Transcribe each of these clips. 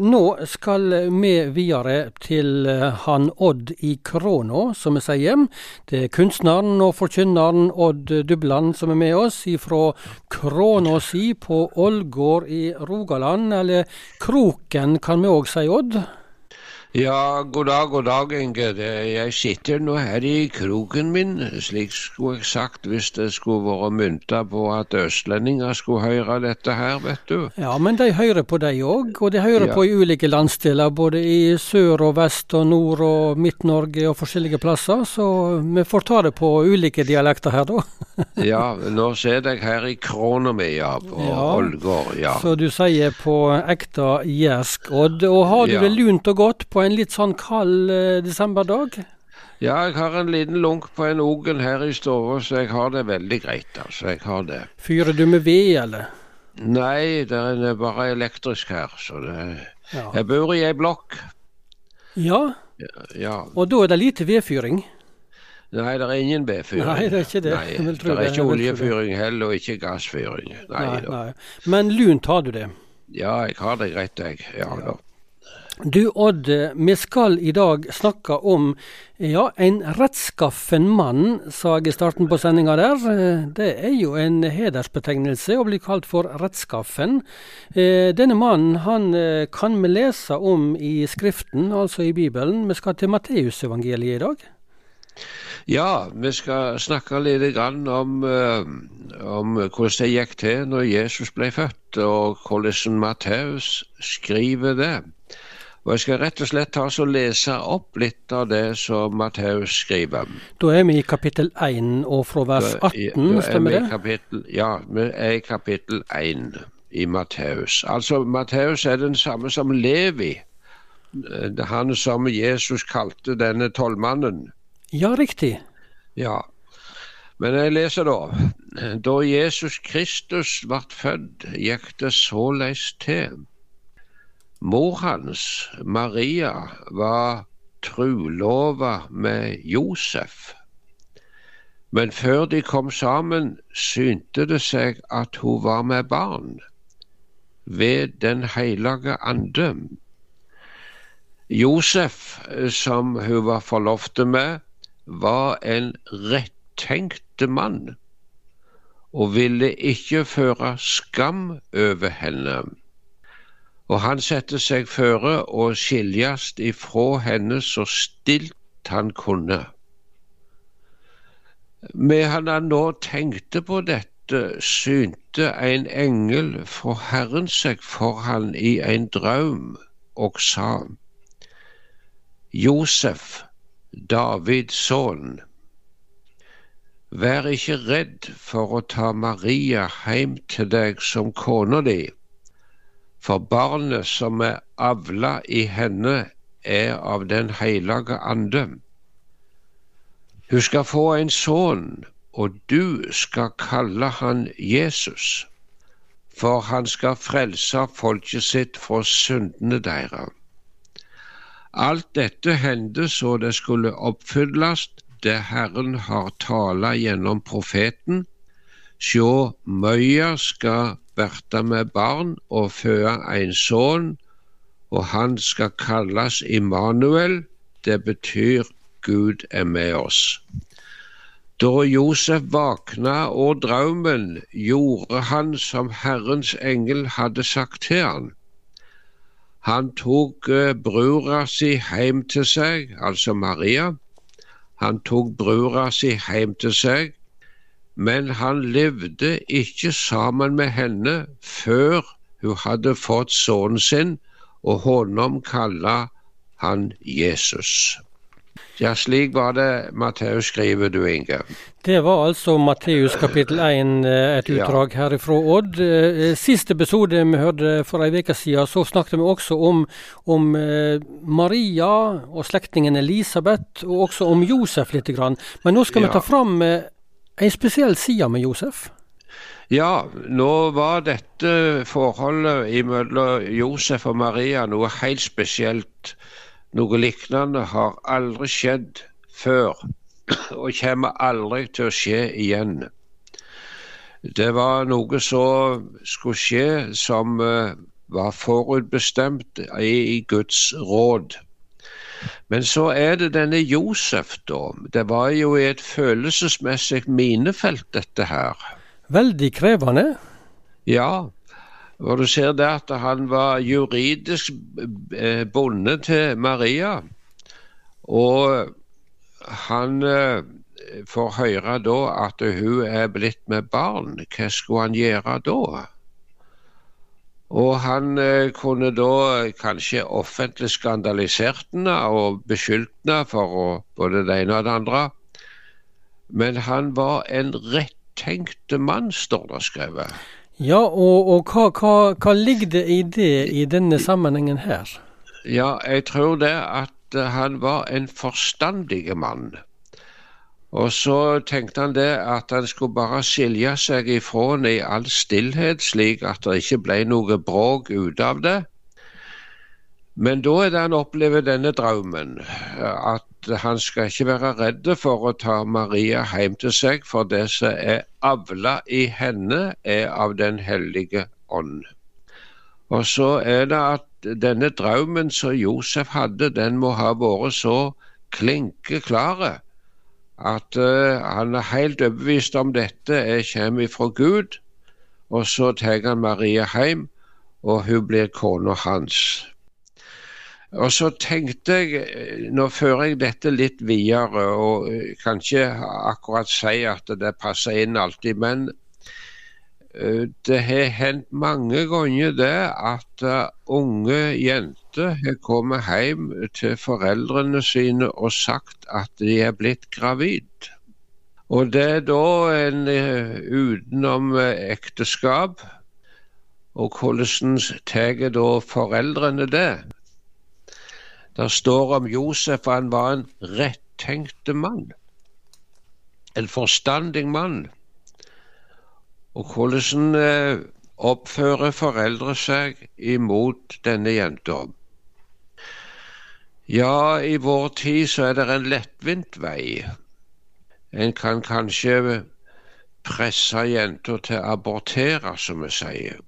Nå skal vi videre til eh, han Odd i Kråna, som vi sier. Det er kunstneren og forkynneren Odd Dubland som er med oss ifra Kråna si på Ålgård i Rogaland, eller Kroken kan vi òg si, Odd? Ja, god dag, god dag, Inge. Jeg sitter nå her i kroken min, slik skulle jeg sagt hvis det skulle vært mynta på at østlendinger skulle høre dette her, vet du. Ja, men de hører på deg òg, og de hører ja. på i ulike landsdeler. Både i sør og vest og nord og Midt-Norge og forskjellige plasser. Så vi får ta det på ulike dialekter her, da. Ja, nå sitter jeg her i krona mi, ja, på ja, Ålgård. Ja. Så du sier på ekte jærsk, Odd. Og har du ja. det lunt og godt på på en litt sånn kald eh, desemberdag? Ja, jeg har en liten lunk på en ogen her i stua, så jeg har det veldig greit. altså. Jeg har det. Fyrer du med ved, eller? Nei, det er bare elektrisk her. så det... Ja. Jeg bor i ei blokk. Ja. ja. Og da er det lite vedfyring? Nei, det er ingen vedfyring. Nei, det er ikke det. Nei, det er ikke oljefyring heller, og ikke gassfyring. Nei, nei, nei. Men lunt har du det? Ja, jeg har det greit, jeg. Ja, ja. da. Du Odd, vi skal i dag snakke om ja, en rettskaffen mann, sa jeg i starten på sendinga der. Det er jo en hedersbetegnelse å bli kalt for rettskaffen. Eh, denne mannen han eh, kan vi lese om i Skriften, altså i Bibelen. Vi skal til Matteusevangeliet i dag. Ja, vi skal snakke litt om, eh, om hvordan det gikk til når Jesus ble født, og hvordan Matteus skriver det. Og Jeg skal rett og slett ta og lese opp litt av det som Matteus skriver. Da er vi i kapittel 1 og fra vers 18, stemmer det? Kapittel, ja, vi er i kapittel 1 i Matteus. Altså, Matteus er den samme som Levi, han som Jesus kalte denne tollmannen. Ja, riktig. Ja, men jeg leser da. Da Jesus Kristus ble født, gikk det såleis til Mor hans, Maria, var trulova med Josef. Men før de kom sammen, synte det seg at hun var med barn ved Den hellige ande. Josef, som hun var forlovt med, var en rettenkte mann og ville ikke føre skam over henne og han satte seg føre å skiljast ifra henne så stilt han kunne. Medan han nå tenkte på dette, synte en engel fra Herren seg for han i en drøm og sa:" Josef, Davids sønn, vær ikke redd for å ta Maria hjem til deg som kona di for barnet som er avla i henne, er av Den hellige ande. Hun skal få en sønn, og du skal kalle han Jesus, for han skal frelse folket sitt fra syndene deres. Alt dette hendte så det skulle oppfylles, det Herren har tala gjennom profeten. Sjå, møya skal verte med barn og føde en sønn, og han skal kalles Immanuel. Det betyr Gud er med oss. Da Josef våkna og drømmen, gjorde han som Herrens engel hadde sagt til han. Han tok eh, brura si hjem til seg, altså Maria. Han tok brura si hjem til seg, men han levde ikke sammen med henne før hun hadde fått sønnen sin, og honom kalla han Jesus. Ja, slik var det Matteus skriver, du Inge. Det var altså Matteus kapittel 1, eh, et utdrag ja. herifra Odd. Sist siste episode vi hørte for ei uke siden, så snakket vi også om, om eh, Maria og slektningen Elisabeth, og også om Josef litt. Men nå skal ja. vi ta fram en spesiell side med Josef? Ja, nå var dette forholdet mellom Josef og Maria noe helt spesielt. Noe lignende har aldri skjedd før, og kommer aldri til å skje igjen. Det var noe som skulle skje som uh, var forutbestemt i Guds råd. Men så er det denne Josef, da. Det var jo i et følelsesmessig minefelt, dette her. Veldig krevende? Ja. Og du ser det at han var juridisk eh, bonde til Maria. Og han eh, får høre da at hun er blitt med barn. Hva skulle han gjøre da? Og han eh, kunne da kanskje offentlig skandalisert henne og beskyldt henne for både det ene og det andre. Men han var en rettenkte mann, står det skrevet. Ja, og, og hva, hva, hva, ligger det i det i denne sammenhengen her? Ja, jeg tror det at han var en forstandig mann. Og så tenkte han det at han skulle bare skilje seg ifra henne i all stillhet, slik at det ikke ble noe bråk ut av det. Men da er det han opplever denne drømmen, at han skal ikke være redd for å ta Maria hjem til seg, for det som er avla i henne, er av Den hellige ånd. Og så er det at denne drømmen som Josef hadde, den må ha vært så klinke klare at uh, han er helt overbevist om dette jeg kommer fra Gud. Og så tar han Maria hjem, og hun blir kona hans. Og så tenkte jeg, eh, nå fører jeg dette litt videre, og eh, kan ikke akkurat si at det passer inn alltid, men det har hendt mange ganger det at unge jenter har kommet hjem til foreldrene sine og sagt at de er blitt gravid. Og det er da en utenom ekteskap. Og hvordan tar da foreldrene det? Det står om Josef at han var en rettenkte mann. En forstandig mann. Og hvordan eh, oppfører foreldre seg imot denne jenta? Ja, i vår tid så er det en lettvint vei. En kan kanskje presse jenta til å abortere, som vi sier.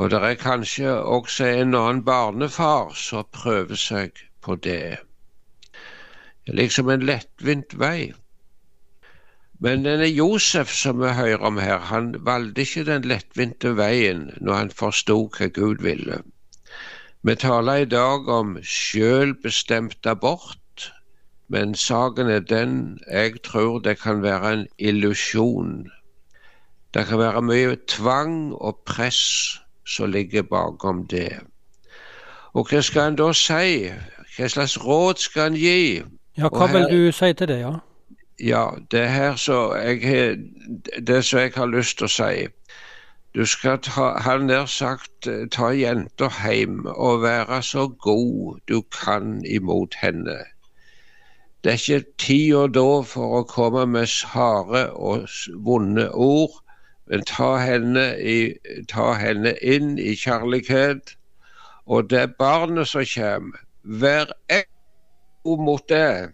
Og det er kanskje også en annen barnefar som prøver seg på det. Liksom en lettvint vei. Men denne Josef som vi hører om her, han valgte ikke den lettvinte veien når han forsto hva Gud ville. Vi taler i dag om selvbestemt abort, men saken er den jeg tror det kan være en illusjon. Det kan være mye tvang og press som ligger bakom det. Og hva skal han da si? Hva slags råd skal han gi? Ja, hva vil du si til det, ja? Ja, det her så jeg Det som jeg har lyst til å si. Du skal ta, han nær sagt ta jenta hjem og være så god du kan imot henne. Det er ikke tida da for å komme med harde og vonde ord, men ta henne, i, ta henne inn i kjærlighet. Og det er barnet som kommer. Vær ekko mot det.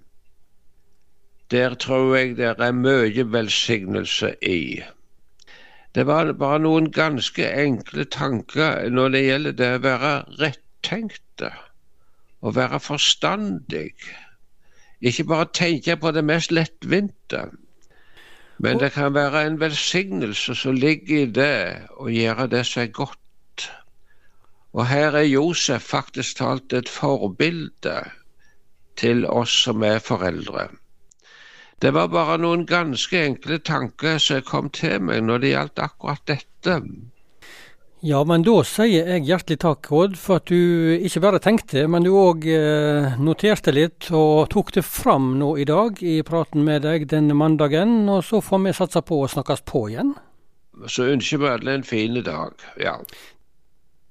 Der tror jeg det er mye velsignelse i. Det var bare noen ganske enkle tanker når det gjelder det å være rettenkte, å være forstandig. Ikke bare tenke på det mest lettvinte. Men det kan være en velsignelse som ligger i det å gjøre det som er godt. Og her er Josef faktisk talt et forbilde til oss som er foreldre. Det var bare noen ganske enkle tanker som kom til meg når det gjaldt akkurat dette. Ja, men da sier jeg hjertelig takk, Odd, for at du ikke bare tenkte, men du òg eh, noterte litt og tok det fram nå i dag i praten med deg denne mandagen. Og så får vi satse på å snakkes på igjen. Så ønsker vi alle en fin dag. Ja.